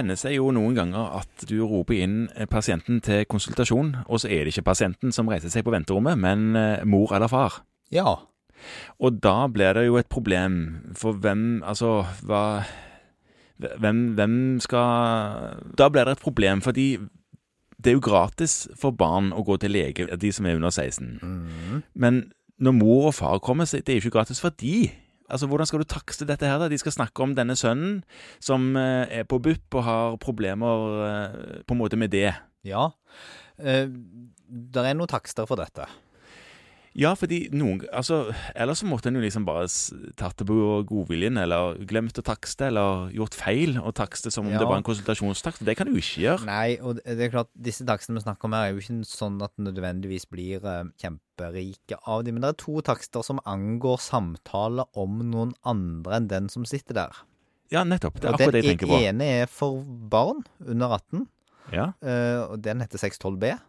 hender seg jo noen ganger at du roper inn eh, pasienten til konsultasjon, og så er det ikke pasienten som reiser seg på venterommet, men eh, mor eller far. Ja. Og da blir det jo et problem, for hvem Altså, hva hvem, hvem skal Da blir det et problem, fordi det er jo gratis for barn å gå til lege, de som er under 16. Mm. Men når mor og far kommer, så det er jo ikke gratis for de. Altså, Hvordan skal du takste dette her? da? De skal snakke om denne sønnen som eh, er på BUP og har problemer eh, på en måte med det. Ja. Eh, det er noen takster for dette. Ja, fordi noen Altså, ellers så måtte en jo liksom bare tatt det på godviljen, eller glemt å takste, eller gjort feil og takste som om Ja. det var en konsultasjonstakst. Det kan du ikke gjøre. Nei, og det det er klart, disse takstene vi snakker om her, er jo ikke sånn at nødvendigvis blir eh, kjemperike av dem. Men det er to takster som angår samtale om noen andre enn den som sitter der. Ja, nettopp. Det er akkurat det jeg tenker på. Den ene er for barn under 18, Ja, eh, og den heter 612B.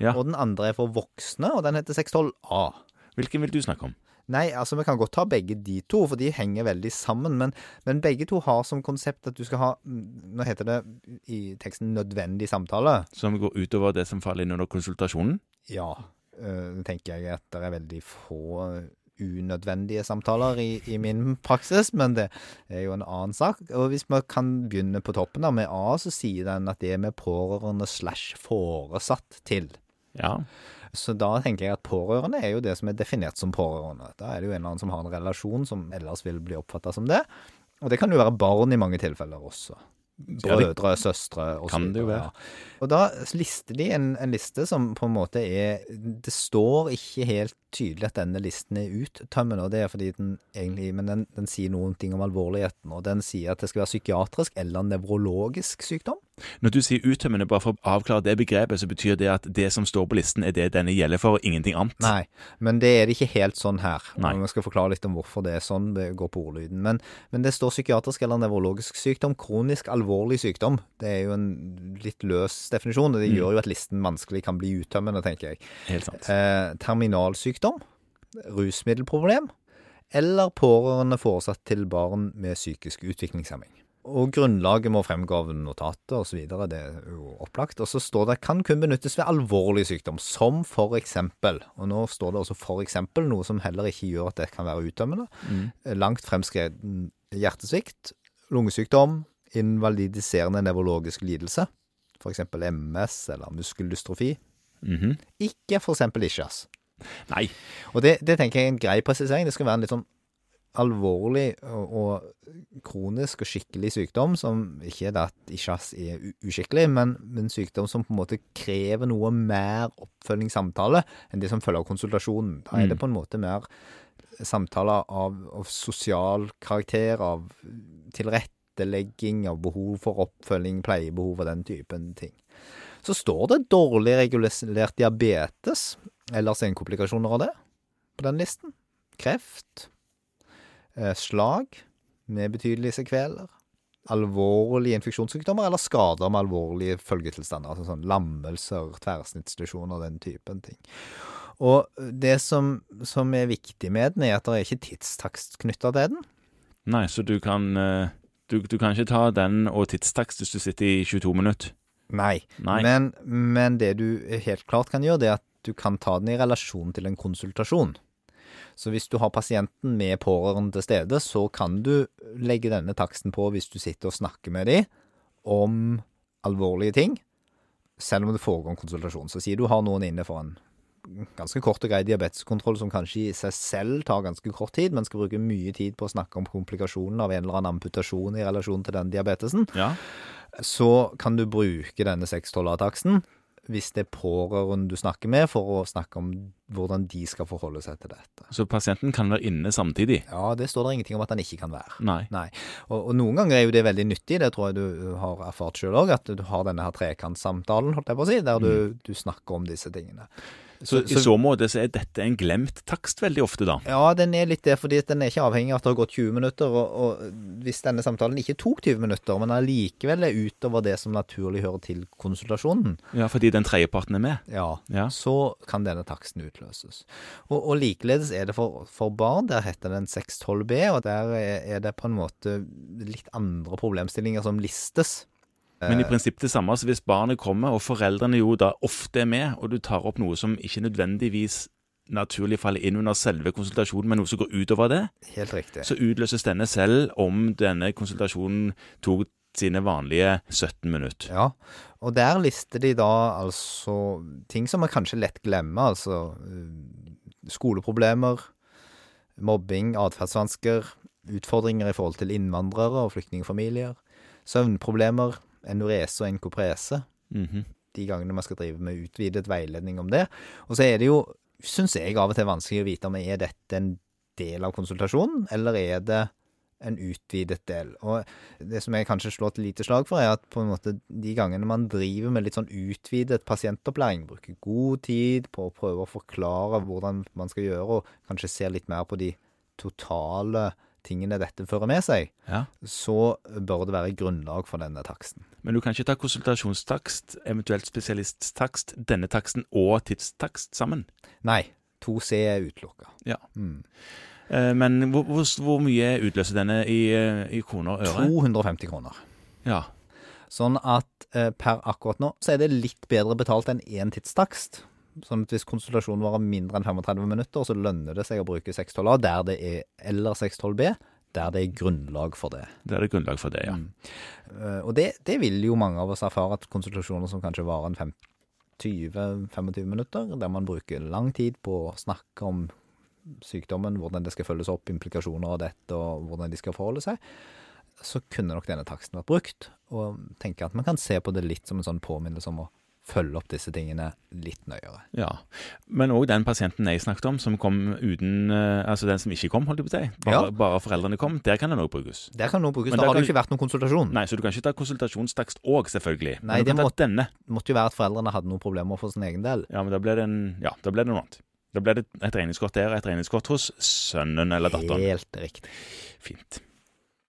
Ja. Og den andre er for voksne, og den heter 612A. Hvilken vil du snakke om? Nei, altså vi kan godt ta begge de to, for de henger veldig sammen. Men, men begge to har som konsept at du skal ha mm, Nå heter det i teksten 'nødvendig samtale'. Som går utover det som faller inn under konsultasjonen? Ja, øh, tenker jeg at det er veldig få unødvendige samtaler i, i min praksis, men det er jo en annen sak. Og hvis vi kan begynne på toppen da, med A, så sier den at det er med pårørende slash foresatt til. Ja. Så da tenker jeg at pårørende er jo det som er definert som pårørende. Da er det jo en eller annen som har en relasjon som ellers vil bli oppfatta som det. Og det kan jo være barn i mange tilfeller også. Brødre, søstre og så kan det jo videre, være. ja. Og da lister de en, en liste som på en måte er Det står ikke helt tydelig at denne listen er uttømmende, og det er fordi den egentlig Men den, den sier noen ting om alvorligheten, og den sier at det skal være psykiatrisk eller nevrologisk sykdom. Når du sier uttømmende, bare for å avklare det begrepet, så betyr det at det som står på listen, er det denne gjelder for, og ingenting annet. Nei, men det er det ikke helt sånn her. Nei. Vi skal forklare litt om hvorfor det er sånn. Det går på ordlyden. Men, men det står psykiatrisk eller nevrologisk sykdom. Kronisk alvorlig sykdom. Det er jo en litt løs definisjon, og det Mm. gjør jo at listen vanskelig kan bli uttømmende, tenker jeg. Helt sant. Eh, terminalsykdom. Rusmiddelproblem. Eller pårørende foresatt til barn med psykisk utviklingshemming. Og grunnlaget må fremgå av notatet osv. Det er jo opplagt. Og så står det kan kun benyttes ved alvorlig sykdom, som for eksempel Og nå står det også for eksempel, noe som heller ikke gjør at det kan være uttømmende. Mm. Langt fremskreden hjertesvikt, lungesykdom, invalidiserende nevrologisk lidelse, eksempel MS eller muskeldystrofi. Mhm. Ikke for eksempel ischias. Nei. Og det, det tenker jeg er en grei presisering. Det skal være en litt sånn alvorlig og, og kronisk og skikkelig sykdom, som ikke er det at isjas er uskikkelig, men, men sykdom som på en måte krever noe mer oppfølgingssamtale enn det som følger av konsultasjonen. Da er det Mm. på en måte mer samtaler av, av sosial karakter, av tilrettelegging, av behov for oppfølging, pleiebehov og den typen ting. Så står det dårlig regulert diabetes, eller senkomplikasjoner av det, på den listen. Kreft. Eh, slag med betydelige sekveler. Alvorlige infeksjonssykdommer eller skader med alvorlige følgetilstander. Altså sånn lammelser, tverrsnittslesjoner, den typen ting. Og det som, som er viktig med den, er at det er ikke tidstakst knytta til den. Nei, så du kan eh, du, du kan ikke ta den og tidstakst hvis du sitter i 22 minutter. Nei. Nei. Men, men det du helt klart kan gjøre, det er at du kan ta den i relasjon til en konsultasjon. Så hvis du har pasienten med pårørende til stede, så kan du legge denne taksten på hvis du sitter og snakker med dem om alvorlige ting, selv om det foregår en konsultasjon. Så sier du har noen inne for en ganske kort og grei diabeteskontroll som kanskje i seg selv tar ganske kort tid, men skal bruke mye tid på å snakke om komplikasjonen av en eller annen amputasjon i relasjon til den diabetesen Ja. så kan du bruke denne 612-taksten hvis det er pårørende du snakker med, for å snakke om hvordan de skal forholde seg til dette. Så pasienten kan være inne samtidig? Ja, det står det ingenting om at han ikke kan være. Nei. Nei. Og, og noen ganger er jo det veldig nyttig, det tror jeg du har erfart sjøl òg, at du har denne her trekantsamtalen, holdt jeg på å si, der du, du snakker om disse tingene. Så, i så måte så er dette en glemt takst veldig ofte, da. Ja, den er litt det, fordi den er ikke avhengig av at det har gått 20 minutter. Og, og hvis denne samtalen ikke tok 20 minutter, men allikevel er utover det som naturlig hører til konsultasjonen, Ja, Fordi den tredjeparten er med. ja, Ja. så kan denne taksten utløses. Og, og likeledes er det for, for barn. Der heter den 612B, og der er, er det på en måte litt andre problemstillinger som listes. Men i prinsippet det samme. Så hvis barnet kommer, og foreldrene jo da ofte er med, og du tar opp noe som ikke nødvendigvis naturlig faller inn under selve konsultasjonen, men noe som går utover det, Helt riktig. så utløses denne selv om denne konsultasjonen tok sine vanlige 17 minutter. Ja, og der lister de da altså ting som man kanskje lett glemmer, altså eh, skoleproblemer, mobbing, atferdsvansker, utfordringer i forhold til innvandrere og flyktningfamilier, søvnproblemer, enorese og enkoprese, -hmm. de gangene man skal drive med utvidet veiledning om det. Og så er det jo, syns jeg av og til vanskelig å vite om er dette en del av konsultasjonen, eller er det en utvidet del. Og det som jeg kanskje slår et lite slag for, er at på en måte de gangene man driver med litt sånn utvidet pasientopplæring, bruker god tid på å prøve å forklare hvordan man skal gjøre, og kanskje ser litt mer på de totale tingene dette fører med seg, Ja. så bør det være grunnlag for denne taksten. Men du kan ikke ta konsultasjonstakst, eventuelt spesialisttakst, denne taksten og tidstakst sammen. Nei, 2C er utelukka. Ja. Mm. Eh, Men hvor, hvor, hvor mye utløser denne i, eh, i kroner og øre? 250 kroner. Ja. Sånn at eh, per akkurat nå så er det litt bedre betalt enn én tidstakst. Sånn at hvis konsultasjonen varer mindre enn 35 minutter, så lønner det seg å bruke 612A der det er, eller 612B, der det er grunnlag for det. Der Det er grunnlag for det, ja. Mm. Eh, og det, det vil jo mange av oss erfare, at konsultasjoner som kanskje varer en 20-25 minutter, der man bruker lang tid på å snakke om sykdommen, hvordan det skal følges opp, implikasjoner av dette, og hvordan de skal forholde seg, så kunne nok denne taksten vært brukt. Og tenker at man kan se på det litt som en sånn påminnelse om å følge opp disse tingene litt nøyere. ja. Men òg den pasienten jeg snakket om, som kom uten eh, Altså den som ikke kom, holdt jeg på å si. Bare, Ja. bare foreldrene kom. Der kan den òg brukes. Der kan noe brukes. Men Da har det jo ikke vært noen konsultasjon. Nei, så du kan ikke ta konsultasjonstakst òg, selvfølgelig. Nei, det kan må- ta denne. Måtte jo være at foreldrene hadde noen problemer for sin egen del. Ja, men da ble det en Ja, da ble det noe annet. Da ble det et regningskort der og et regningskort hos sønnen eller datteren. Helt riktig. Fint.